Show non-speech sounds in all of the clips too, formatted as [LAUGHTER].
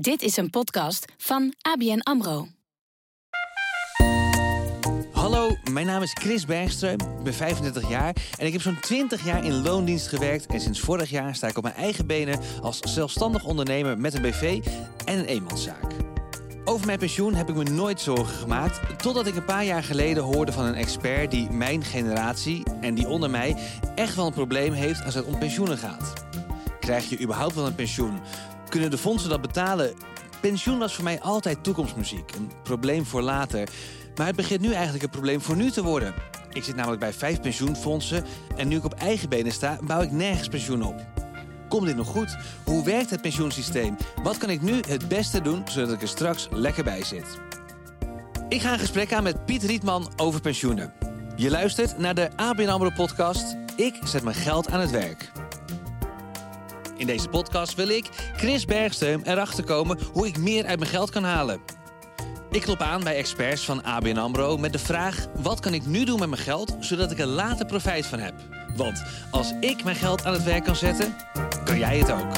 Dit is een podcast van ABN AMRO. Hallo, mijn naam is Chris Bergström, ik ben 35 jaar en ik heb zo'n 20 jaar in loondienst gewerkt. En sinds vorig jaar sta ik op mijn eigen benen als zelfstandig ondernemer met een BV en een eenmanszaak. Over mijn pensioen heb ik me nooit zorgen gemaakt, totdat ik een paar jaar geleden hoorde van een expert die mijn generatie en die onder mij echt wel een probleem heeft als het om pensioenen gaat. Krijg je überhaupt wel een pensioen? Kunnen de fondsen dat betalen? Pensioen was voor mij altijd toekomstmuziek, een probleem voor later. Maar het begint nu eigenlijk een probleem voor nu te worden. Ik zit namelijk bij vijf pensioenfondsen en nu ik op eigen benen sta, bouw ik nergens pensioen op. Komt dit nog goed? Hoe werkt het pensioensysteem? Wat kan ik nu het beste doen zodat ik er straks lekker bij zit? Ik ga een gesprek aan met Piet Rietman over pensioenen. Je luistert naar de ABN AMRO podcast. Ik zet mijn geld aan het werk. In deze podcast wil ik, Chris Bergsteum, erachter komen hoe ik meer uit mijn geld kan halen. Ik klop aan bij experts van ABN AMRO met de vraag... wat kan ik nu doen met mijn geld, zodat ik er later profijt van heb? Want als ik mijn geld aan het werk kan zetten, kan jij het ook.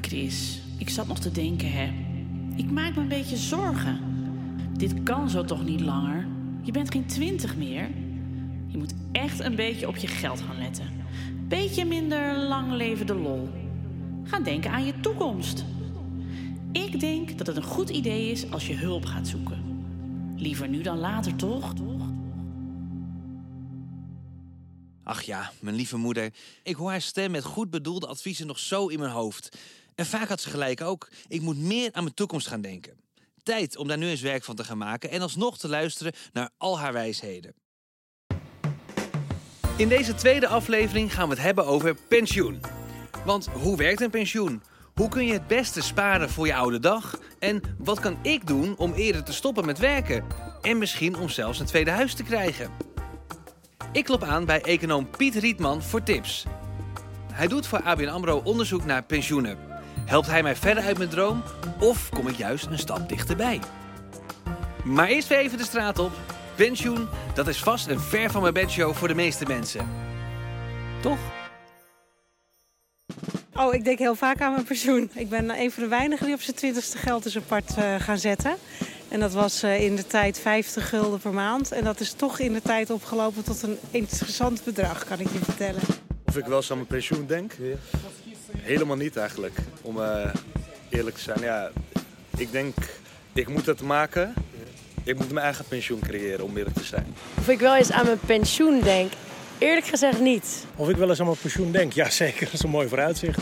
Chris, ik zat nog te denken, hè. Ik maak me een beetje zorgen. Dit kan zo toch niet langer? Je bent geen twintig meer. Je moet echt een beetje op je geld gaan letten. Beetje minder lang levende lol. Ga denken aan je toekomst. Ik denk dat het een goed idee is als je hulp gaat zoeken. Liever nu dan later, toch? Ach ja, mijn lieve moeder. Ik hoor haar stem met goed bedoelde adviezen nog zo in mijn hoofd. En vaak had ze gelijk ook. Ik moet meer aan mijn toekomst gaan denken. Tijd om daar nu eens werk van te gaan maken en alsnog te luisteren naar al haar wijsheden. In deze tweede aflevering gaan we het hebben over pensioen. Want hoe werkt een pensioen? Hoe kun je het beste sparen voor je oude dag? En wat kan ik doen om eerder te stoppen met werken? En misschien om zelfs een tweede huis te krijgen? Ik klop aan bij econoom Piet Rietman voor tips. Hij doet voor ABN AMRO onderzoek naar pensioenen. Helpt hij mij verder uit mijn droom? Of kom ik juist een stap dichterbij? Maar eerst weer even de straat op. Pensioen, dat is vast een ver van mijn bedshow voor de meeste mensen. Toch? Oh, ik denk heel vaak aan mijn pensioen. Ik ben een van de weinigen die op zijn twintigste geld is apart uh, gaan zetten. En dat was uh, in de tijd 50 gulden per maand. En dat is toch in de tijd opgelopen tot een interessant bedrag, kan ik je vertellen. Of ik wel eens aan mijn pensioen denk? Helemaal niet eigenlijk, om uh, eerlijk te zijn. Ja, ik denk, ik moet het maken. Ik moet mijn eigen pensioen creëren, om eerlijk te zijn. Of ik wel eens aan mijn pensioen denk? Eerlijk gezegd niet. Of ik wel eens aan mijn pensioen denk? Ja, [LAUGHS] zeker. Dat is een mooi vooruitzicht.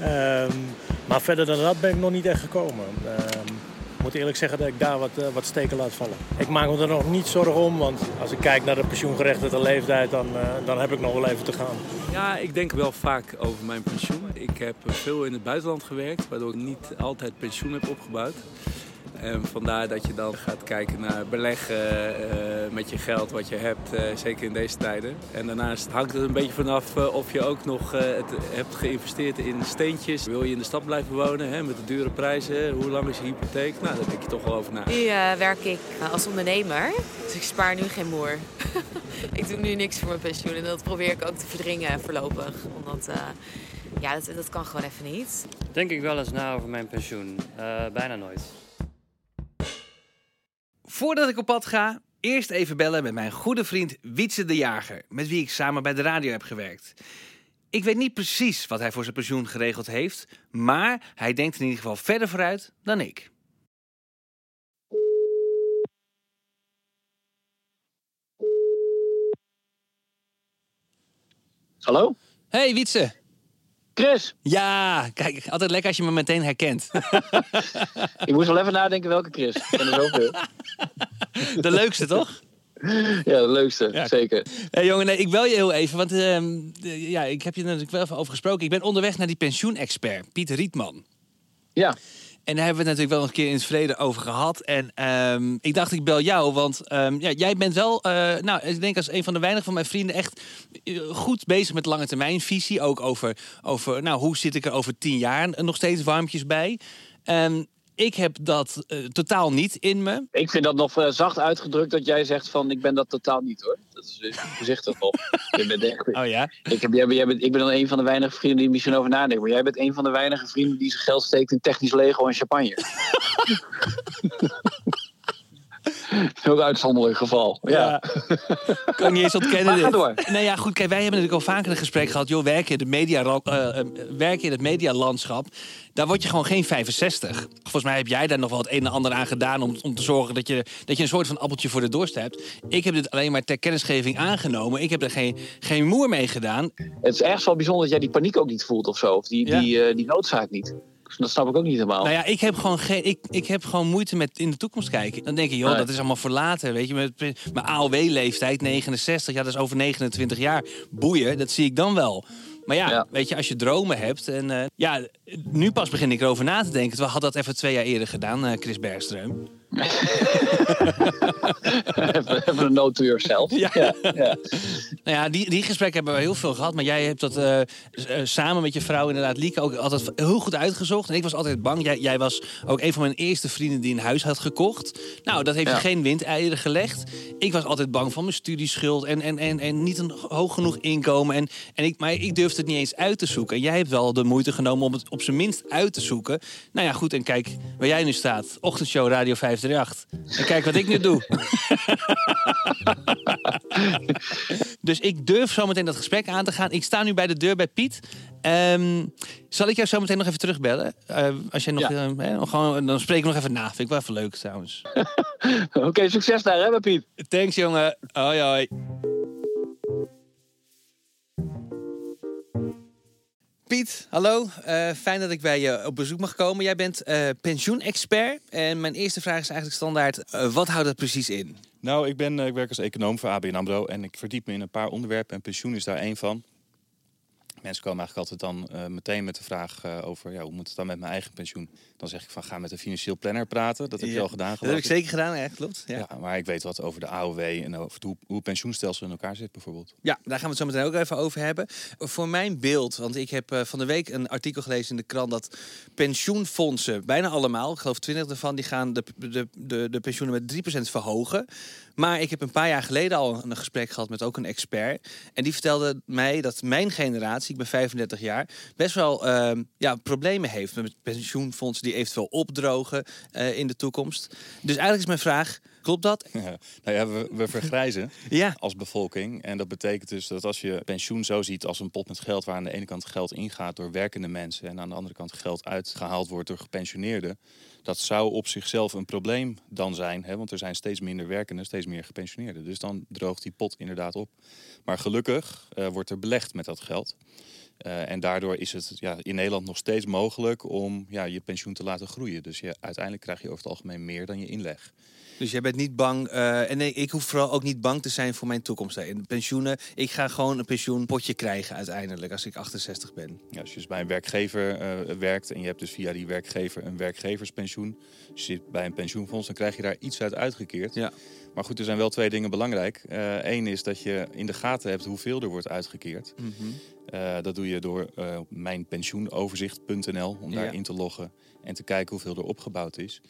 Um, maar verder dan dat ben ik nog niet echt gekomen. Um, ik moet eerlijk zeggen dat ik daar wat, uh, wat steken laat vallen. Ik maak me er nog niet zorgen om, want als ik kijk naar de pensioengerechtigde leeftijd, dan, uh, dan heb ik nog wel even te gaan. Ja, ik denk wel vaak over mijn pensioen. Ik heb veel in het buitenland gewerkt, waardoor ik niet altijd pensioen heb opgebouwd. En vandaar dat je dan gaat kijken naar beleggen uh, met je geld wat je hebt, uh, zeker in deze tijden. En daarnaast hangt het een beetje vanaf uh, of je ook nog het hebt geïnvesteerd in steentjes. Wil je in de stad blijven wonen hè, met de dure prijzen? Hoe lang is je hypotheek? Nou, daar denk je toch wel over na. Nu werk ik als ondernemer, dus ik spaar nu geen moer. [LAUGHS] ik doe nu niks voor mijn pensioen en dat probeer ik ook te verdringen voorlopig. Omdat ja, dat, dat kan gewoon even niet. Denk ik wel eens na over mijn pensioen. bijna nooit. Voordat ik op pad ga, eerst even bellen met mijn goede vriend Wietse de Jager, met wie ik samen bij de radio heb gewerkt. Ik weet niet precies wat hij voor zijn pensioen geregeld heeft, maar hij denkt in ieder geval verder vooruit dan ik. Hallo? Hey Wietse. Chris. Ja, kijk, altijd lekker als je me meteen herkent. [LAUGHS] ik moest wel even nadenken welke Chris. Er zoveel. De leukste, toch? Ja, de leukste, ja. zeker. Hey, jongen, nee, ik bel je heel even, want uh, ja, ik heb je natuurlijk wel even over gesproken. Ik ben onderweg naar die pensioenexpert, Pieter Rietman. Ja. En daar hebben we het natuurlijk wel een keer in het verleden over gehad. En um, ik dacht, ik bel jou, want um, ja, jij bent wel, uh, nou, ik denk als een van de weinigen van mijn vrienden echt goed bezig met lange termijn visie. Ook over, over nou, hoe zit ik er over tien jaar nog steeds warmpjes bij. Um, Ik heb dat eh, totaal niet in me. Ik vind dat nog eh, zacht uitgedrukt dat jij zegt van ik ben dat totaal niet hoor. Dat is voorzichtig nog. [LAUGHS] Je bent echt, Oh ja? ik, heb, jij, bent- jij bent, ik ben dan een van de weinige vrienden die misschien over nadenken. Maar jij bent een van de weinige vrienden die zijn geld steekt in technisch Lego en champagne. [LAUGHS] [LAUGHS] Heel uitzonderlijk geval. Ja. [LAUGHS] Kan ik niet eens ontkennen. Maar ga door. Nou ja, goed, kijk, wij hebben natuurlijk al vaker een gesprek gehad. Joh, werken in, de media, werken in het medialandschap, daar word je gewoon geen 65. Volgens mij heb jij daar nog wel het een en ander aan gedaan... om, om te zorgen dat je, dat je een soort van appeltje voor de dorst hebt. Ik heb dit alleen maar ter kennisgeving aangenomen. Ik heb er geen, geen moer mee gedaan. Het is ergens wel bijzonder dat jij die paniek ook niet voelt of zo. Of die, Ja. die, eh, die noodzaak niet. Dat snap ik ook niet helemaal. Nou ja, ik heb gewoon, geen, ik, ik heb gewoon moeite met in de toekomst kijken. Dan denk je, joh, Nee. dat is allemaal voor later. Weet je, met mijn AOW-leeftijd, 69, ja, dat is over 29 jaar. Boeien, dat zie ik dan wel. Maar ja, weet je, als je dromen hebt. En eh, ja, nu pas begin ik erover na te denken. We hadden dat even twee jaar eerder gedaan, eh, Chris Bergström. Even, een note to yourself. Ja. Ja, ja. Nou ja, die, die gesprekken hebben we heel veel gehad. Maar jij hebt dat eh, eh, samen met je vrouw, inderdaad, Lieke, ook altijd heel goed uitgezocht. En ik was altijd bang. Jij, jij was ook een van mijn eerste vrienden die een huis had gekocht. Nou, dat heeft Ja. je geen windeieren gelegd. Ik was altijd bang van mijn studieschuld en, en, en, en niet een hoog genoeg inkomen. En, en ik, maar ik durfde het niet eens uit te zoeken. En jij hebt wel de moeite genomen om het op zijn minst uit te zoeken. Nou ja, goed. En kijk waar jij nu staat. Ochtendshow Radio 538. En kijk wat ik nu doe. [LAUGHS] Dus ik durf zometeen dat gesprek aan te gaan. Ik sta nu bij de deur bij Piet. Ehm, zal ik jou zometeen nog even terugbellen? Eh, als jij nog, Ja. eh, gewoon, dan spreek ik nog even na. Vind ik wel even leuk trouwens. [LAUGHS] Oké, succes daar hè, Piet. Thanks jongen. Hoi hoi. Piet, hallo. Eh, fijn dat ik bij je op bezoek mag komen. Jij bent eh pensioenexpert. En mijn eerste vraag is eigenlijk standaard. eh, wat houdt dat precies in? Nou, ik, ben, ik werk als econoom voor ABN AMRO en ik verdiep me in een paar onderwerpen en pensioen is daar één van. Mensen komen eigenlijk altijd dan eh, meteen met de vraag eh, over ja, hoe moet het dan met mijn eigen pensioen. Dan zeg ik van ga met een financieel planner praten. Dat heb je Ja, al gedaan Dat heb ik zeker gedaan, ja, klopt. Ja. Ja. maar ik weet wat over de AOW en over hoe, hoe het pensioenstelsel in elkaar zit bijvoorbeeld. Ja, daar gaan we het zo meteen ook even over hebben. Voor mijn beeld, want ik heb eh, van de week een artikel gelezen in de krant dat pensioenfondsen, bijna allemaal, ik geloof 20 ervan, die gaan de, de, de, de pensioenen met 3% verhogen. Maar ik heb een paar jaar geleden al een gesprek gehad met ook een expert. En die vertelde mij dat mijn generatie, ik ben 35 jaar, best wel ehm, ja, problemen heeft met pensioenfondsen die eventueel opdrogen eh, in de toekomst. Dus eigenlijk is mijn vraag, klopt dat? Ja, nou ja, we, we vergrijzen [LAUGHS] Ja. als bevolking. En dat betekent dus dat als je pensioen zo ziet als een pot met geld... waar aan de ene kant geld ingaat door werkende mensen... en aan de andere kant geld uitgehaald wordt door gepensioneerden... dat zou op zichzelf een probleem dan zijn. Hè? Want er zijn steeds minder werkenden, steeds meer gepensioneerden. Dus dan droogt die pot inderdaad op. Maar gelukkig eh, wordt er belegd met dat geld... Eh, en daardoor is het ja, in Nederland nog steeds mogelijk om ja, je pensioen te laten groeien. Dus je, uiteindelijk krijg je over het algemeen meer dan je inleg. Dus jij bent niet bang. eh, en nee, ik hoef vooral ook niet bang te zijn voor mijn toekomst. In pensioenen. Ik ga gewoon een pensioenpotje krijgen uiteindelijk als ik 68 ben. Ja, als je dus bij een werkgever eh, werkt en je hebt dus via die werkgever een werkgeverspensioen. Dus je zit bij een pensioenfonds, dan krijg je daar iets uit uitgekeerd. Ja. Maar goed, er zijn wel twee dingen belangrijk. Eén is dat je in de gaten hebt hoeveel er wordt uitgekeerd. Mhm. Eh, dat doe je door eh, op mijnpensioenoverzicht.nl om daar Ja. in te loggen en te kijken hoeveel er opgebouwd is.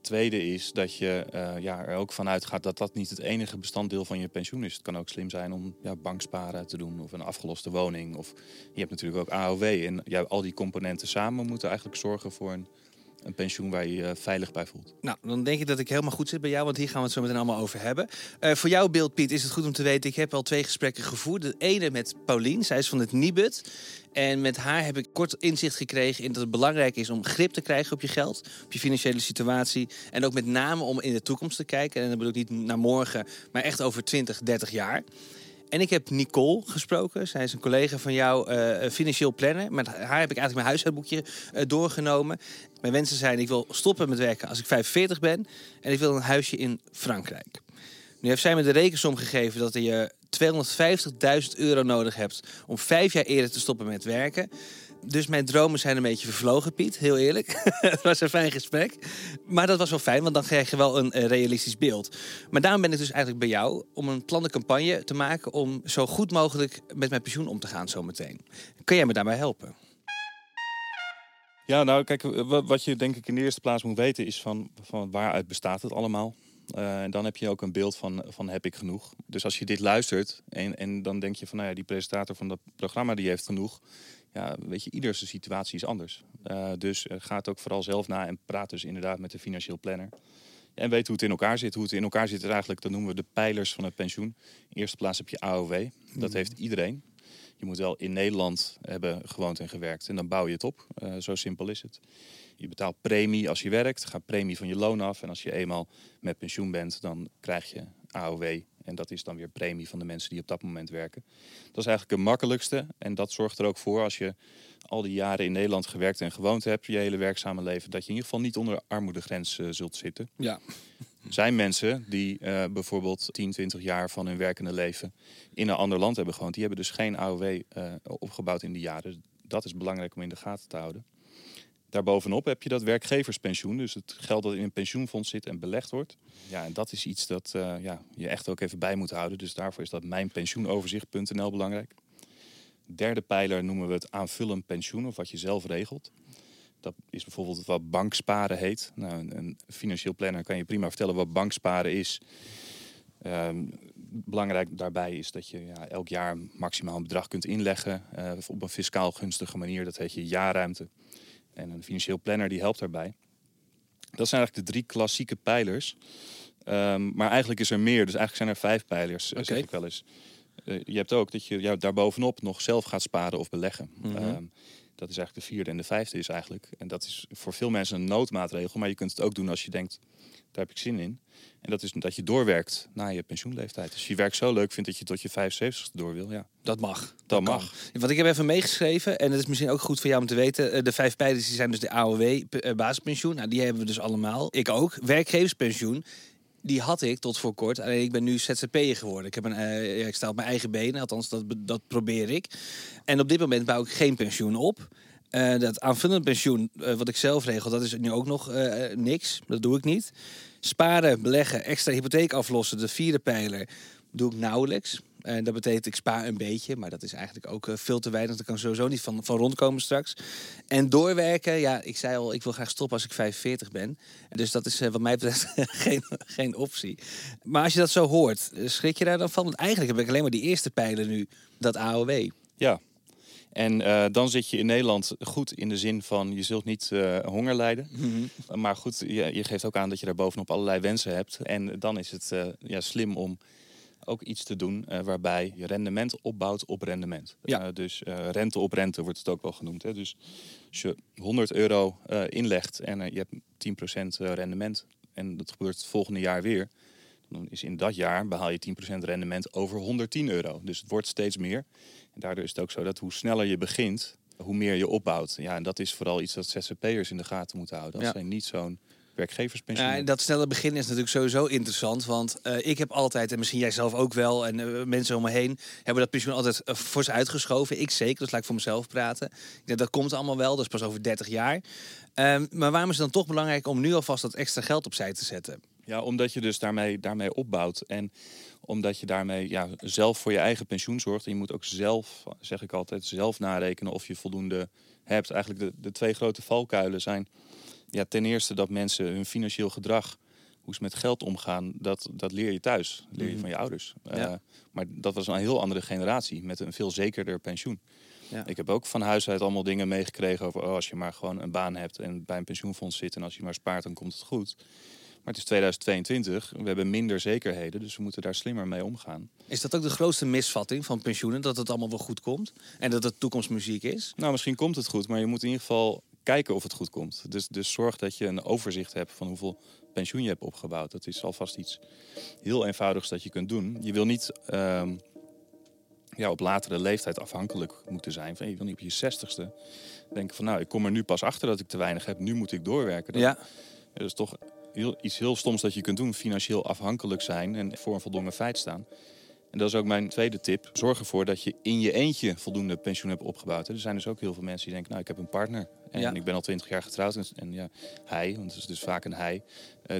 Tweede is dat je eh, ja, er ook vanuit gaat dat dat niet het enige bestanddeel van je pensioen is. Het kan ook slim zijn om ja, banksparen te doen of een afgeloste woning. Of je hebt natuurlijk ook AOW. En ja, al die componenten samen moeten eigenlijk zorgen voor een, een pensioen waar je je veilig bij voelt. Nou, dan denk ik dat ik helemaal goed zit bij jou, want hier gaan we het zo meteen allemaal over hebben. Eh, voor jouw beeld, Piet, is het goed om te weten. Ik heb al twee gesprekken gevoerd. De ene met Paulien, zij is van het Nibud. En met haar heb ik kort inzicht gekregen in dat het belangrijk is om grip te krijgen op je geld, op je financiële situatie. En ook met name om in de toekomst te kijken. En dan bedoel ik niet naar morgen, maar echt over 20, 30 jaar. En ik heb Nicole gesproken. Zij is een collega van jou, eh, financieel planner. Met haar heb ik eigenlijk mijn huishoudboekje eh, doorgenomen. Mijn wensen zijn, ik wil stoppen met werken als ik 45 ben. En ik wil een huisje in Frankrijk. Nu heeft zij me de rekensom gegeven dat je 250.000 euro nodig hebt... om vijf jaar eerder te stoppen met werken. Dus mijn dromen zijn een beetje vervlogen, Piet. Heel eerlijk. [LAUGHS] het was een fijn gesprek. Maar dat was wel fijn, want dan krijg je wel een eh, realistisch beeld. Maar daarom ben ik dus eigenlijk bij jou om een plannencampagne te maken... om zo goed mogelijk met mijn pensioen om te gaan zometeen. Kun jij me daarbij helpen? Ja, nou kijk, wa- wat je denk ik in de eerste plaats moet weten is van, van waaruit bestaat het allemaal. Eh, en dan heb je ook een beeld van, van heb ik genoeg. Dus als je dit luistert en, en dan denk je van nou ja, die presentator van dat programma die heeft genoeg. Ja, weet je, ieders situatie is anders. Eh, dus eh, ga het ook vooral zelf na en praat dus inderdaad met de financieel planner. En weet hoe het in elkaar zit. Hoe het in elkaar zit is eigenlijk, dat noemen we de pijlers van het pensioen. In eerste plaats heb je AOW. Dat Mhm. heeft iedereen. Je moet wel in Nederland hebben gewoond en gewerkt. En dan bouw je het op. Eh, zo simpel is het. Je betaalt premie als je werkt. Gaat premie van je loon af. En als je eenmaal met pensioen bent, dan krijg je AOW. En dat is dan weer premie van de mensen die op dat moment werken. Dat is eigenlijk het makkelijkste. En dat zorgt er ook voor als je al die jaren in Nederland gewerkt en gewoond hebt, je hele werkzame leven, dat je in ieder geval niet onder de armoedegrens eh, zult zitten. Ja. Er zijn mensen die eh, bijvoorbeeld 10, 20 jaar van hun werkende leven in een ander land hebben gewoond. Die hebben dus geen AOW eh, opgebouwd in die jaren. Dat is belangrijk om in de gaten te houden. Daarbovenop heb je dat werkgeverspensioen. Dus het geld dat in een pensioenfonds zit en belegd wordt. Ja, en dat is iets dat eh, ja, je echt ook even bij moet houden. Dus daarvoor is dat mijnpensioenoverzicht.nl belangrijk. Derde pijler noemen we het aanvullend pensioen, of wat je zelf regelt. Dat is bijvoorbeeld wat banksparen heet. Nou, een, financieel planner kan je prima vertellen wat banksparen is. Ehm, belangrijk daarbij is dat je ja, elk jaar maximaal een bedrag kunt inleggen eh, op een fiscaal gunstige manier. Dat heet je jaarruimte. En een financieel planner die helpt daarbij. Dat zijn eigenlijk de drie klassieke pijlers. Ehm, maar eigenlijk is er meer. Dus eigenlijk zijn er vijf pijlers, eh, zeg ik wel eens. Eh, je hebt ook dat je ja, daarbovenop nog zelf gaat sparen of beleggen. Ehm, dat is eigenlijk de vierde en de vijfde is eigenlijk. En dat is voor veel mensen een noodmaatregel. Maar je kunt het ook doen als je denkt, daar heb ik zin in. En dat is dat je doorwerkt na je pensioenleeftijd. Dus je werk zo leuk vindt dat je tot je 75 door wil. Ja. Dat mag. Dat mag. Want ik heb even meegeschreven, en dat is misschien ook goed voor jou om te weten. eh, De vijf pijlers die zijn dus de AOW, eh, basispensioen. Nou, die hebben we dus allemaal. Ik ook. Werkgeverspensioen. Die had ik tot voor kort. Alleen ik ben nu ZZP'er geworden. Ik, heb een, eh, ik sta op mijn eigen benen, althans dat, dat probeer ik. En op dit moment bouw ik geen pensioen op. Eh, dat aanvullend pensioen, eh, wat ik zelf regel, dat is nu ook nog niks. Dat doe ik niet. Sparen, beleggen, extra hypotheek aflossen, de vierde pijler, doe ik nauwelijks. En dat betekent, ik spaar een beetje, maar dat is eigenlijk ook eh, veel te weinig. Daar kan sowieso niet van, van rondkomen straks. En doorwerken, ja, ik zei al, ik wil graag stoppen als ik 45 ben. Dus dat is eh, wat mij betreft [LAUGHS] geen, geen optie. Maar als je dat zo hoort, eh, schrik je daar dan van? Want eigenlijk heb ik alleen maar die eerste pijler nu, dat AOW. Ja. En eh, dan zit je in Nederland goed in de zin van je zult niet eh, honger lijden. Maar goed, je, je geeft ook aan dat je daar bovenop allerlei wensen hebt. En dan is het eh, ja, slim om ook iets te doen eh, waarbij je rendement opbouwt op rendement. Ja. Eh, dus eh, rente op rente wordt het ook wel genoemd. Hè? Dus als je 100 euro inlegt en je hebt 10% eh, rendement en dat gebeurt het volgende jaar weer, dan is in dat jaar behaal je 10% rendement over 110 euro. Dus het wordt steeds meer. En daardoor is het ook zo dat hoe sneller je begint, hoe meer je opbouwt. Ja, en dat is vooral iets dat ZZP'ers in de gaten moeten houden. Als Ja. zij niet zo'n werkgeverspensioen Ja, dat snelle begin is natuurlijk sowieso interessant. Want eh, ik heb altijd, en misschien jij zelf ook wel, en eh, mensen om me heen, hebben dat pensioen altijd uh, fors uitgeschoven. Ik zeker, dus laat ik voor mezelf praten. Ik denk, dat komt allemaal wel, dat is pas over 30 jaar. Ehm, maar waarom is het dan toch belangrijk om nu alvast dat extra geld opzij te zetten? Ja, omdat je dus daarmee, daarmee opbouwt. En omdat je daarmee ja, zelf voor je eigen pensioen zorgt. En je moet ook zelf, zeg ik altijd, zelf narekenen of je voldoende hebt. Eigenlijk de, de twee grote valkuilen zijn ja, ten eerste dat mensen hun financieel gedrag, hoe ze met geld omgaan, dat, dat leer je thuis. Dat leer je Mhm. van je ouders. Ja. Eh, maar dat was een heel andere generatie met een veel zekerder pensioen. Ja. Ik heb ook van huis uit allemaal dingen meegekregen over oh, als je maar gewoon een baan hebt en bij een pensioenfonds zit en als je maar spaart, dan komt het goed. Maar het is 2022, we hebben minder zekerheden, dus we moeten daar slimmer mee omgaan. Is dat ook de grootste misvatting van pensioenen? Dat het allemaal wel goed komt? En dat het toekomstmuziek is? Nou, misschien komt het goed, maar je moet in ieder geval kijken of het goed komt. Dus, dus zorg dat je een overzicht hebt van hoeveel pensioen je hebt opgebouwd. Dat is alvast iets heel eenvoudigs dat je kunt doen. Je wil niet ehm, ja, op latere leeftijd afhankelijk moeten zijn. Van, je wil niet op je zestigste denken van... nou, ik kom er nu pas achter dat ik te weinig heb. Nu moet ik doorwerken. Dat, Ja. dat is toch heel, iets heel stoms dat je kunt doen. Financieel afhankelijk zijn en voor een voldongen feit staan. En dat is ook mijn tweede tip. Zorg ervoor dat je in je eentje voldoende pensioen hebt opgebouwd. Er zijn dus ook heel veel mensen die denken, nou, ik heb een partner. En Ja. ik ben al twintig jaar getrouwd. En, en ja, hij, want het is dus vaak een hij,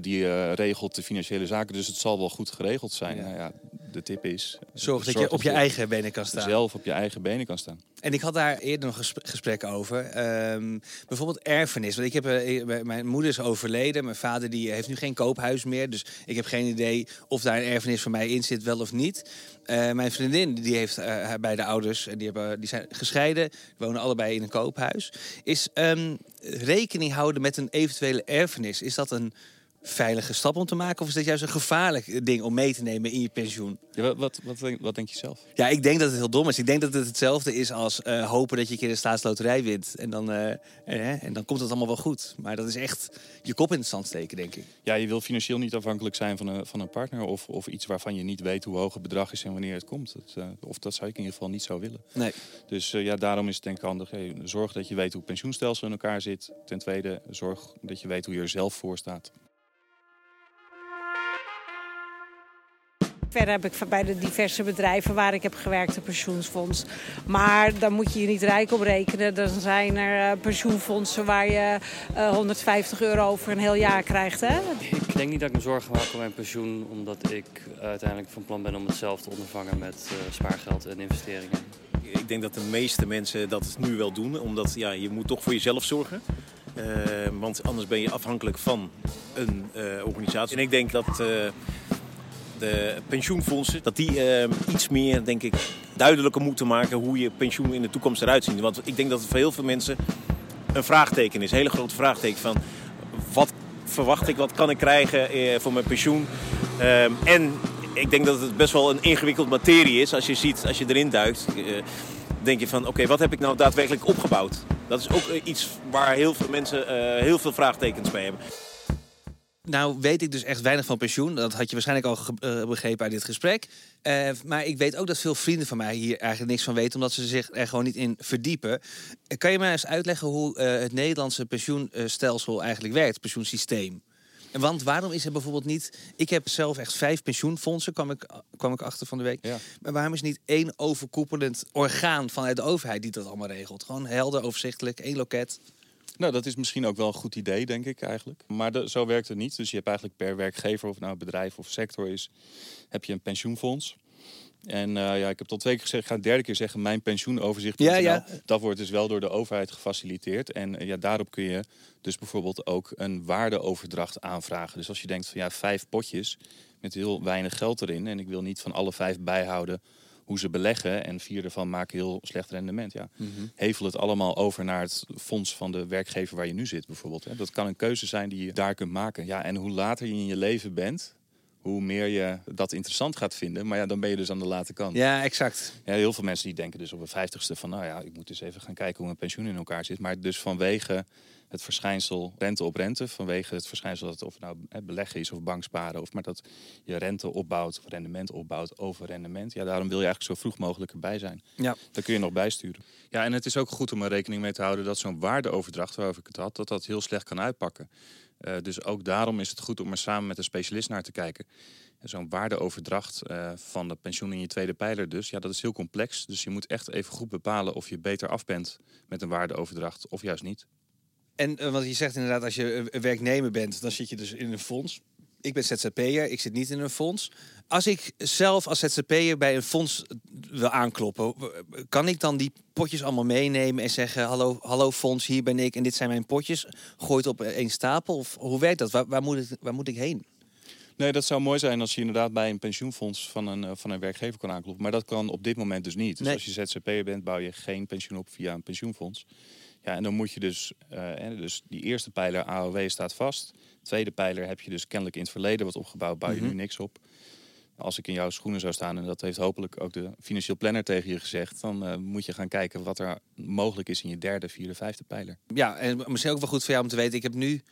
die eh, regelt de financiële zaken. Dus het zal wel goed geregeld zijn. Ja. Nou ja, de tip is... Zorg dat je op je eigen benen kan staan. Zelf op je eigen benen kan staan. En ik had daar eerder nog gesp- gesprekken over. Ehm, bijvoorbeeld erfenis. Want ik heb, eh, mijn moeder is overleden. Mijn vader die heeft nu geen koophuis meer. Dus ik heb geen idee of daar een erfenis voor mij in zit, wel of niet. Eh, mijn vriendin die heeft eh, beide ouders. En die, hebben, die zijn gescheiden. Die wonen allebei in een koophuis. Is ehm, rekening houden met een eventuele erfenis. Is dat een veilige stap om te maken? Of is dat juist een gevaarlijk ding om mee te nemen in je pensioen? Ja, wat, wat, wat, denk, wat denk je zelf? Ja, ik denk dat het heel dom is. Ik denk dat het hetzelfde is als eh, hopen dat je een keer de staatsloterij wint. En dan, eh, eh, en dan komt het allemaal wel goed. Maar dat is echt je kop in het zand steken, denk ik. Ja, je wil financieel niet afhankelijk zijn van een, van een partner. Of, of iets waarvan je niet weet hoe hoog het bedrag is en wanneer het komt. Dat, eh, of dat zou ik in ieder geval niet zo willen. Nee. Dus eh, ja, daarom is het denk ik handig. hey, zorg dat je weet hoe het pensioenstelsel in elkaar zit. Ten tweede, zorg dat je weet hoe je er zelf voor staat. Verder heb ik bij de diverse bedrijven waar ik heb gewerkt een pensioenfonds. Maar dan moet je je niet rijk op rekenen. Dan zijn er eh, pensioenfondsen waar je eh, 150 euro over een heel jaar krijgt. Hè? Ik denk niet dat ik me zorgen maak om mijn pensioen, omdat ik uiteindelijk van plan ben om het zelf te ondervangen met eh, spaargeld en investeringen. Ik denk dat de meeste mensen dat nu wel doen, omdat ja, je moet toch voor jezelf zorgen. Eh, want anders ben je afhankelijk van een eh, organisatie. En ik denk dat eh, de pensioenfondsen dat die eh, iets meer, denk ik, duidelijker moeten maken hoe je pensioen in de toekomst eruit ziet. Want ik denk dat het voor heel veel mensen een vraagteken is, een hele grote vraagteken van wat verwacht ik, wat kan ik krijgen eh, voor mijn pensioen. Ehm, en ik denk dat het best wel een ingewikkeld materie is. Als je ziet, als je erin duikt, eh, denk je van oké, wat heb ik nou daadwerkelijk opgebouwd? Dat is ook eh, iets waar heel veel mensen heel veel vraagtekens bij hebben. Nou weet ik dus echt weinig van pensioen. Dat had je waarschijnlijk al eh, begrepen uit dit gesprek. Eh, maar ik weet ook dat veel vrienden van mij hier eigenlijk niks van weten... omdat ze zich er gewoon niet in verdiepen. Eh, Kan je mij eens uitleggen hoe het Nederlandse pensioenstelsel eigenlijk werkt? Het pensioensysteem. En Want waarom is er bijvoorbeeld niet... Ik heb zelf echt vijf pensioenfondsen, kwam ik, kwam ik achter van de week. Maar waarom is niet één overkoepelend orgaan vanuit de overheid... die dat allemaal regelt? Gewoon helder, overzichtelijk, één loket. Nou, dat is misschien ook wel een goed idee, denk ik eigenlijk. Maar de- zo werkt het niet. Dus je hebt eigenlijk per werkgever, of het nou een bedrijf of sector is, heb je een pensioenfonds. En eh, ja, ik heb al twee keer gezegd, ik ga het derde keer zeggen, mijn pensioenoverzicht. Ja, ja. Dat wordt dus wel door de overheid gefaciliteerd. En eh, ja, daarop kun je dus bijvoorbeeld ook een waardeoverdracht aanvragen. Dus als je denkt van ja, vijf potjes met heel weinig geld erin. En ik wil niet van alle vijf bijhouden hoe ze beleggen. En vier ervan maken heel slecht rendement. Ja. Mhm. Hevel het allemaal over naar het fonds van de werkgever waar je nu zit bijvoorbeeld. hè. Dat kan een keuze zijn die je daar kunt maken. Ja, en hoe later je in je leven bent, hoe meer je dat interessant gaat vinden. Maar ja, dan ben je dus aan de late kant. Ja, exact. Ja, heel veel mensen die denken dus op een vijftigste van... nou ja, ik moet eens even gaan kijken hoe mijn pensioen in elkaar zit. Maar dus vanwege het verschijnsel rente op rente... vanwege het verschijnsel dat het of het nou hè, beleggen is of banksparen... of maar dat je rente opbouwt of rendement opbouwt over rendement... ja, daarom wil je eigenlijk zo vroeg mogelijk erbij zijn. Ja. Daar kun je nog bijsturen. Ja, en het is ook goed om er rekening mee te houden... dat zo'n waardeoverdracht waarover ik het had... dat dat heel slecht kan uitpakken. Eh, dus ook daarom is het goed om er samen met een specialist naar te kijken. En Zo'n waardeoverdracht eh, van de pensioen in je tweede pijler dus, ja, dat is heel complex. Dus je moet echt even goed bepalen of je beter af bent met een waardeoverdracht of juist niet. En uh, wat je zegt inderdaad, als je werknemer bent, dan zit je dus in een fonds. Ik ben ZZP'er, ik zit niet in een fonds. Als ik zelf als ZZP'er bij een fonds wil aankloppen, kan ik dan die potjes allemaal meenemen en zeggen: Hallo, hallo fonds, hier ben ik en dit zijn mijn potjes. Gooi het op één stapel? Of hoe werkt dat? Waar, waar, moet, ik, waar moet ik heen? Nee, dat zou mooi zijn als je inderdaad bij een pensioenfonds van een, uh, van een werkgever kan aankloppen. Maar dat kan op dit moment dus niet. Dus Nee. als je ZZP'er bent, bouw je geen pensioen op via een pensioenfonds. Ja, en dan moet je dus, uh, dus die eerste pijler AOW staat vast. Tweede pijler heb je dus kennelijk in het verleden wat opgebouwd, bouw je Mhm. nu niks op. Als ik in jouw schoenen zou staan, en dat heeft hopelijk ook de financieel planner tegen je gezegd, dan uh, moet je gaan kijken wat er mogelijk is in je derde, vierde, vijfde pijler. Ja, en misschien ook wel goed voor jou om te weten. Ik heb nu,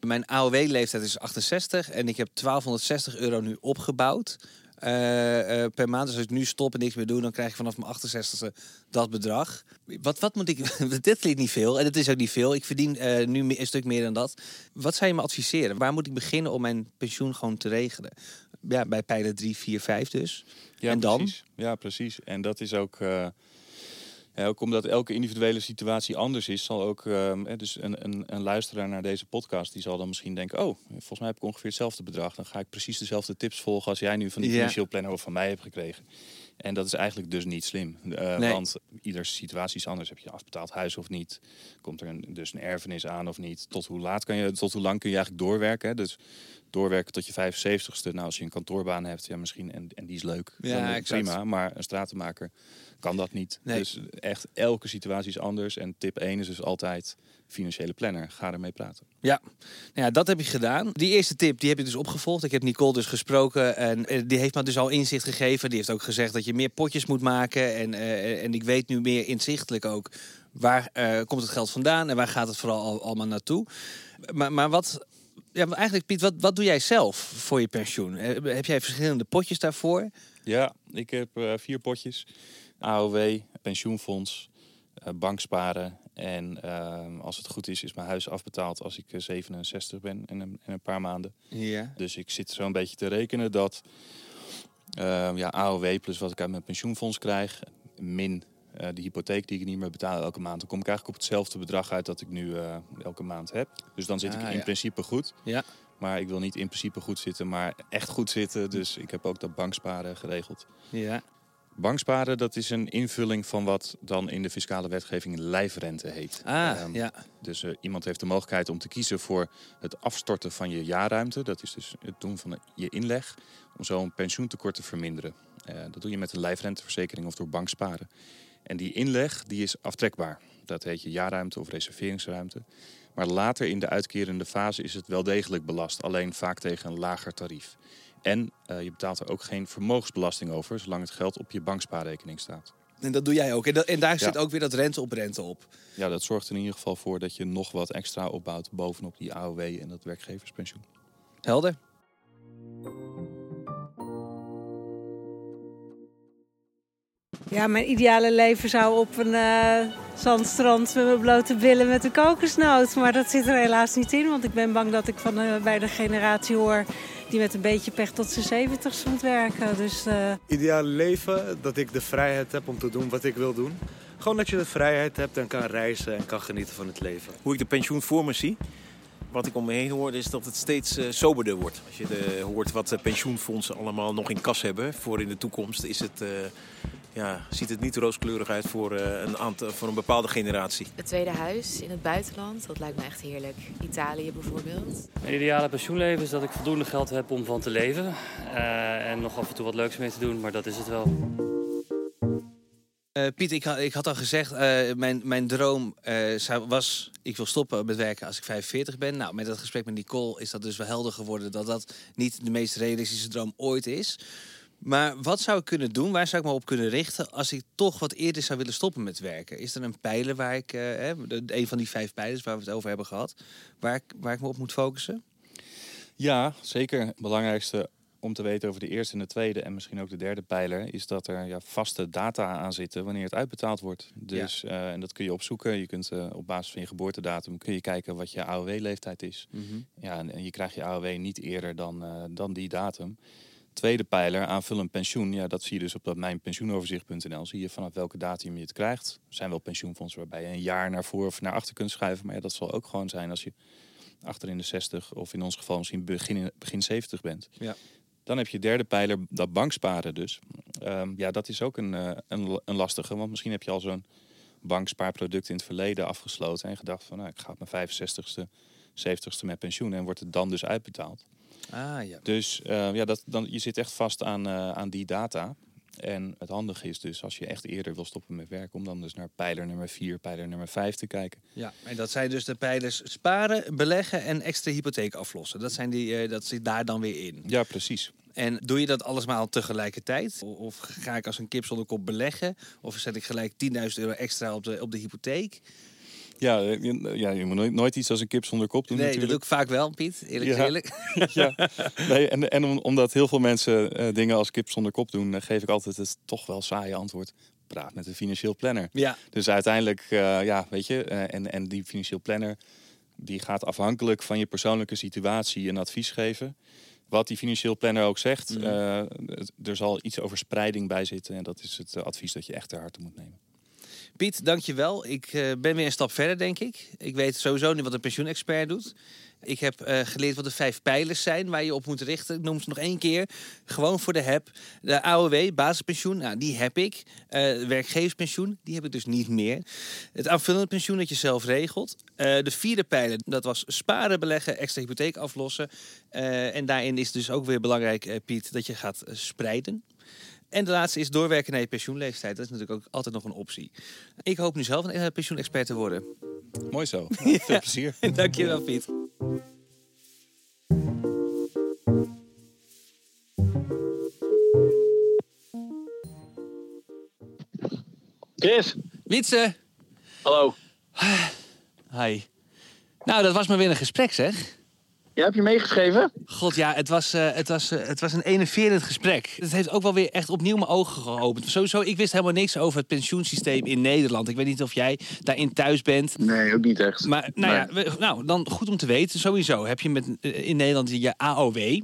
mijn AOW-leeftijd is 68 en ik heb 1260 euro nu opgebouwd. Uh, uh, per maand. Dus als ik nu stop en niks meer doe, dan krijg ik vanaf mijn 68ste dat bedrag. Wat, wat moet ik. [LAUGHS] Dit klinkt niet veel en het is ook niet veel. Ik verdien uh, nu een stuk meer dan dat. Wat zou je me adviseren? Waar moet ik beginnen om mijn pensioen gewoon te regelen? Ja, bij pijler 3, 4, 5 dus. Ja, en dan? Precies. Ja, precies. En dat is ook. Ja, ook omdat elke individuele situatie anders is, zal ook ehm, dus een, een, een luisteraar naar deze podcast, die zal dan misschien denken, oh, volgens mij heb ik ongeveer hetzelfde bedrag. Dan ga ik precies dezelfde tips volgen als jij nu van die Ja. financieel planner of van mij hebt gekregen. En dat is eigenlijk dus niet slim. Eh, Nee. Want ieders situatie is anders. Heb je een afbetaald huis of niet? Komt er een, dus een erfenis aan of niet? Tot hoe, laat kan je, tot hoe lang kun je eigenlijk doorwerken? Hè? Dus doorwerken tot je 75ste. Nou, als je een kantoorbaan hebt, ja, misschien, en, en die is leuk. Ja, dan exact. prima. Maar een stratenmaker kan dat niet. Nee. Dus echt elke situatie is anders. En tip 1 is dus altijd financiële planner. Ga ermee praten. Ja. Nou ja, dat heb je gedaan. Die eerste tip die heb je dus opgevolgd. Ik heb Nicole dus gesproken en eh, die heeft me dus al inzicht gegeven. Die heeft ook gezegd dat je meer potjes moet maken. En, eh, en ik weet nu meer inzichtelijk ook waar eh, komt het geld vandaan en waar gaat het vooral al, allemaal naartoe. Maar, maar wat, ja, maar eigenlijk Piet, wat, wat doe jij zelf voor je pensioen? Heb jij verschillende potjes daarvoor? Ja, ik heb vier potjes. AOW, pensioenfonds, eh, banksparen. En ehm, als het goed is, is mijn huis afbetaald als ik eh, 67 ben in een, in een paar maanden. Ja. Dus ik zit zo een beetje te rekenen dat ehm, ja, AOW plus wat ik uit mijn pensioenfonds krijg, min eh, de hypotheek die ik niet meer betaal elke maand, dan kom ik eigenlijk op hetzelfde bedrag uit dat ik nu eh, elke maand heb. Dus dan zit Ah, ik in ja. principe goed. Ja. Maar ik wil niet in principe goed zitten, maar echt goed zitten. Dus ik heb ook dat banksparen geregeld. Ja. Banksparen, dat is een invulling van wat dan in de fiscale wetgeving lijfrente heet. Ah, Ehm, ja. Dus eh, iemand heeft de mogelijkheid om te kiezen voor het afstorten van je jaarruimte. Dat is dus het doen van je inleg. Om zo een pensioentekort te verminderen. Eh, dat doe je met een lijfrenteverzekering of door banksparen. En die inleg die is aftrekbaar. Dat heet je jaarruimte of reserveringsruimte. Maar later in de uitkerende fase is het wel degelijk belast. Alleen vaak tegen een lager tarief. En eh, je betaalt er ook geen vermogensbelasting over, zolang het geld op je bankspaarrekening staat. En dat doe jij ook. En, dat- en daar Ja. zit ook weer dat rente op rente op. Ja, dat zorgt er in ieder geval voor dat je nog wat extra opbouwt bovenop die AOW en dat werkgeverspensioen. Helder. Ja, mijn ideale leven zou op een eh, zandstrand met mijn blote billen met een kokosnoot. Maar dat zit er helaas niet in, want ik ben bang dat ik van eh, bij de generatie hoor die met een beetje pech tot zijn zeventigste moet werken. Dus eh, Ideale leven, dat ik de vrijheid heb om te doen wat ik wil doen. Gewoon dat je de vrijheid hebt en kan reizen en kan genieten van het leven. Hoe ik de pensioen voor me zie. Wat ik om me heen hoor is dat het steeds eh, soberder wordt. Als je de, hoort wat de pensioenfondsen allemaal nog in kas hebben voor in de toekomst, is het, eh, ja, ziet het niet rooskleurig uit voor, eh, een aantal, voor een bepaalde generatie. Het tweede huis in het buitenland, dat lijkt me echt heerlijk. Italië bijvoorbeeld. Mijn ideale pensioenleven is dat ik voldoende geld heb om van te leven. Eh, en nog af en toe wat leuks mee te doen, maar dat is het wel. Eh, Piet, ik had, al gezegd, eh, mijn, mijn droom zou, was, ik wil stoppen met werken als ik 45 ben. Nou, met dat gesprek met Nicole is dat dus wel helder geworden dat dat niet de meest realistische droom ooit is. Maar wat zou ik kunnen doen? Waar zou ik me op kunnen richten als ik toch wat eerder zou willen stoppen met werken? Is er een pijler waar ik, hè, een van die vijf pijlers waar we het over hebben gehad, waar waar ik me op moet focussen? Ja, zeker. Het belangrijkste om te weten over de eerste en de tweede en misschien ook de derde pijler is dat er ja, vaste data aan zitten wanneer het uitbetaald wordt. Dus, eh, en dat kun je opzoeken. Je kunt eh, op basis van je geboortedatum kun je kijken wat je AOW-leeftijd is. Mhm. Ja, en, en je krijgt je AOW niet eerder dan, eh, dan die datum. Tweede pijler, aanvullend pensioen. Ja, dat zie je dus op dat mijnpensioenoverzicht.nl. Zie je vanaf welke datum je het krijgt. Er zijn wel pensioenfondsen waarbij je een jaar naar voor of naar achter kunt schuiven. Maar ja, dat zal ook gewoon zijn als je achter in de 60 of in ons geval misschien begin, begin 70 bent. Ja. Dan heb je derde pijler, dat banksparen dus. Ehm, ja, dat is ook een, eh, een, een lastige. Want misschien heb je al zo'n bankspaarproduct in het verleden afgesloten. En gedacht van, nou, ik ga op mijn 65ste, 70ste met pensioen. En wordt het dan dus uitbetaald. Ah ja. Dus eh, ja, dat, dan, je zit echt vast aan, eh, aan die data. En het handige is dus, als je echt eerder wil stoppen met werk... om dan dus naar pijler nummer 4, pijler nummer 5 te kijken. Ja, en dat zijn dus de pijlers sparen, beleggen en extra hypotheek aflossen. Dat, zijn die, eh, dat zit daar dan weer in. Ja, precies. En doe je dat alles maar al tegelijkertijd? Of ga ik als een kip zonder kop beleggen? Of zet ik gelijk 10.000 euro extra op de, op de hypotheek? Ja, eh, je, ja, je moet nooit, nooit iets als een kip zonder kop doen nee, dat doe ik vaak wel, Piet. Eerlijk Ja. eerlijk. [LAUGHS] ja. Nee, en en om, omdat heel veel mensen eh, dingen als kip zonder kop doen, geef ik altijd het toch wel saaie antwoord. Praat met een financieel planner. Ja. Dus uiteindelijk, eh, ja, weet je, en, en die financieel planner die gaat afhankelijk van je persoonlijke situatie een advies geven. Wat die financieel planner ook zegt, het- er zal iets over spreiding bij zitten. En dat is het advies dat je echt ter harte moet nemen. Piet, dankjewel. Ik eh, ben weer een stap verder, denk ik. Ik weet sowieso nu wat een pensioenexpert doet. Ik heb eh, geleerd wat de vijf pijlers zijn waar je op moet richten. Ik noem ze nog één keer. Gewoon voor de heb. De AOW, basispensioen, nou, die heb ik. Eh, werkgeverspensioen, die heb ik dus niet meer. Het aanvullend pensioen dat je zelf regelt. Eh, de vierde pijler, dat was sparen, beleggen, extra hypotheek aflossen. En daarin is dus ook weer belangrijk, Piet, dat je gaat spreiden. En de laatste is doorwerken naar je pensioenleeftijd. Dat is natuurlijk ook altijd nog een optie. Ik hoop nu zelf een pensioenexpert te worden. Mooi zo. [LAUGHS] Veel plezier. [LAUGHS] Dankjewel, Piet. Chris. Wietse. Hallo. Hi. Nou, dat was maar weer een gesprek, zeg. Ja, heb je meegeschreven? God, ja, het was, eh, het, was, eh, het was een enerverend gesprek. Het heeft ook wel weer echt opnieuw mijn ogen geopend. Sowieso, ik wist helemaal niks over het pensioensysteem in Nederland. Ik weet niet of jij daarin thuis bent. Nee, ook niet echt. Maar nou ja, we- nou, dan goed om te weten. Sowieso heb je met, eh, in Nederland je AOW.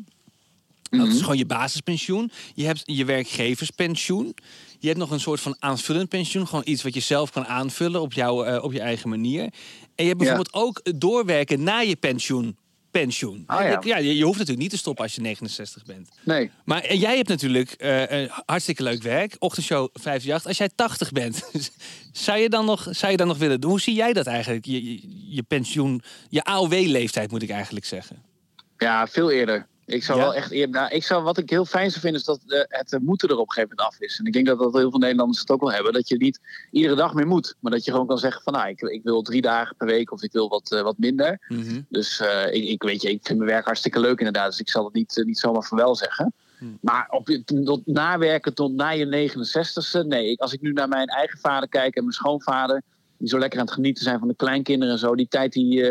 Dat is gewoon je basispensioen. Je hebt je werkgeverspensioen. Je hebt nog een soort van aanvullend pensioen. Gewoon iets wat je zelf kan aanvullen op, jouw, op je eigen manier. En je hebt bijvoorbeeld ook doorwerken na je pensioen. Pensioen. Ah, ja. je, je hoeft natuurlijk niet te stoppen als je 69 bent. Nee. Maar en jij hebt natuurlijk eh, hartstikke leuk werk. Ochtendshow 538. Als jij 80 bent, [LAUGHS] zou je dan nog, zou je dan nog willen doen? Hoe zie jij dat eigenlijk? Je, je, je pensioen, je AOW-leeftijd moet ik eigenlijk zeggen. Ja, veel eerder. Ik zou Ja? wel echt eerder. Nou, ik zou, wat ik heel fijn zou vinden, is dat eh, het eh, moeten er op een gegeven moment af is. En ik denk dat, dat heel veel Nederlanders het ook wel hebben. Dat je niet iedere dag meer moet. Maar dat je gewoon kan zeggen van nou, ik, ik wil drie dagen per week of ik wil wat, eh, wat minder. Dus eh, ik, ik weet je, ik vind mijn werk hartstikke leuk inderdaad. Dus ik zal het niet, niet zomaar van wel zeggen. Maar op, tot nawerken tot na je 69ste, nee. Ik, als ik nu naar mijn eigen vader kijk en mijn schoonvader, die zo lekker aan het genieten zijn van de kleinkinderen en zo, die tijd die,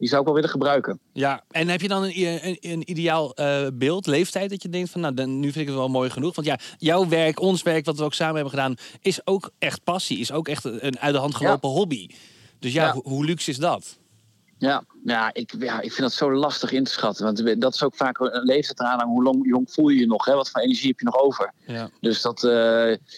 die zou ik wel willen gebruiken. Ja, en heb je dan een, een, een ideaal eh, beeld, leeftijd, dat je denkt van nou, dan, nu vind ik het wel mooi genoeg. Want ja, jouw werk, ons werk, wat we ook samen hebben gedaan, is ook echt passie. Is ook echt een uit de hand gelopen hobby. Dus ja, Ja. Hoe, hoe luxe is dat? Ja, ja, ik, ja, ik vind dat zo lastig in te schatten. Want dat is ook vaak een leeftijd eraan. Hoe lang, jong voel je je nog? Hè? Wat voor energie heb je nog over? Ja. Dus dat, eh,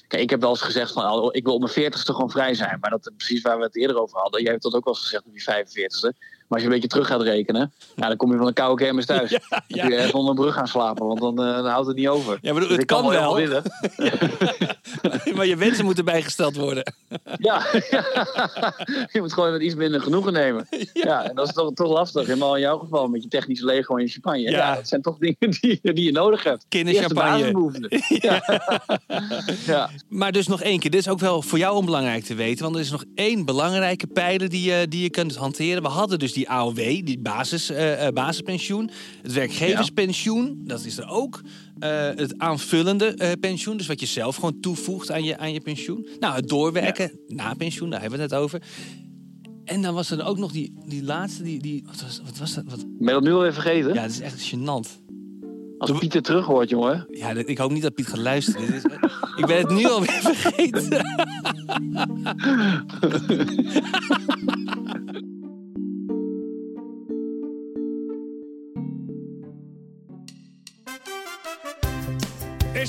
kijk, ik heb wel eens gezegd van, ik wil op mijn veertigste gewoon vrij zijn. Maar dat is precies waar we het eerder over hadden. Jij hebt dat ook wel eens gezegd op je 45ste. Maar als je een beetje terug gaat rekenen, ja, dan kom je van een koude kermis thuis. [LAUGHS] Dan kun je echt onder een brug gaan slapen, want dan, eh, dan houdt het niet over. Ja, maar Dus het ik kan wel. willen. [LAUGHS] maar je wensen moeten bijgesteld worden. [LAUGHS] Ja, je moet gewoon met iets minder genoegen nemen. Ja, en dat is toch, toch lastig. Helemaal in jouw geval met je technische Lego en je champagne. Ja. Ja. dat zijn toch dingen die, die je nodig hebt. Kinderchampagne. Basisbehoeften. Ja. Maar dus nog één keer, dit is ook wel voor jou onbelangrijk te weten. Want er is nog één belangrijke pijler die, je die je kunt hanteren. We hadden dus die AOW, die basis, eh, eh, basispensioen. Het werkgeverspensioen, dat is er ook. Eh, het aanvullende pensioen, dus wat je zelf gewoon toevoegt aan je, aan je pensioen. Nou, het doorwerken na pensioen, daar hebben we het net over. En dan was er ook nog die, die laatste, die, die wat, was, wat was dat? Wat? Ben je dat nu alweer vergeten? Ja, dat is echt gênant. Als Piet het terug hoort, jongen. Ja, ik hoop niet dat Piet gaat luisteren. Ik ben het nu alweer [LAUGHS] vergeten. [LAUGHS]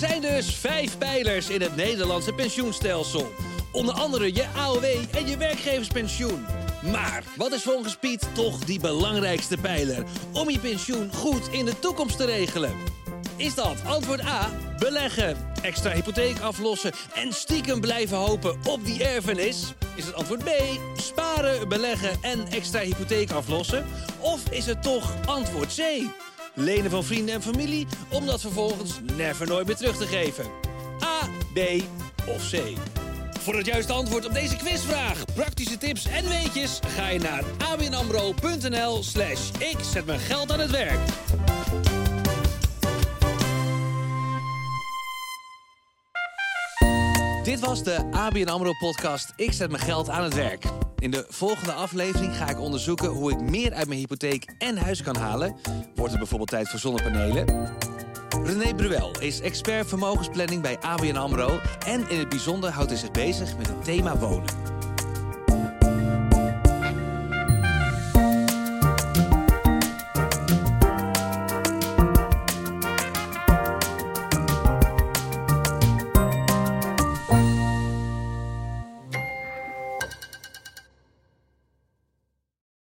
zijn dus vijf pijlers in het Nederlandse pensioenstelsel. Onder andere je AOW en je werkgeverspensioen. Maar wat is volgens Piet toch die belangrijkste pijler om je pensioen goed in de toekomst te regelen? Is dat antwoord A, beleggen, extra hypotheek aflossen en stiekem blijven hopen op die erfenis? Is het antwoord B, sparen, beleggen en extra hypotheek aflossen? Of is het toch antwoord C, lenen van vrienden en familie om dat vervolgens never nooit meer terug te geven? A, B of C? Voor het juiste antwoord op deze quizvraag, praktische tips en weetjes ga je naar abnamro.nl slash ik zet mijn geld aan het werk. Dit was de ABN AMRO podcast Ik zet mijn geld aan het werk. In de volgende aflevering ga ik onderzoeken hoe ik meer uit mijn hypotheek en huis kan halen. Wordt het bijvoorbeeld tijd voor zonnepanelen? René Bruel is expert vermogensplanning bij ABN AMRO... en in het bijzonder houdt hij zich bezig met het thema wonen.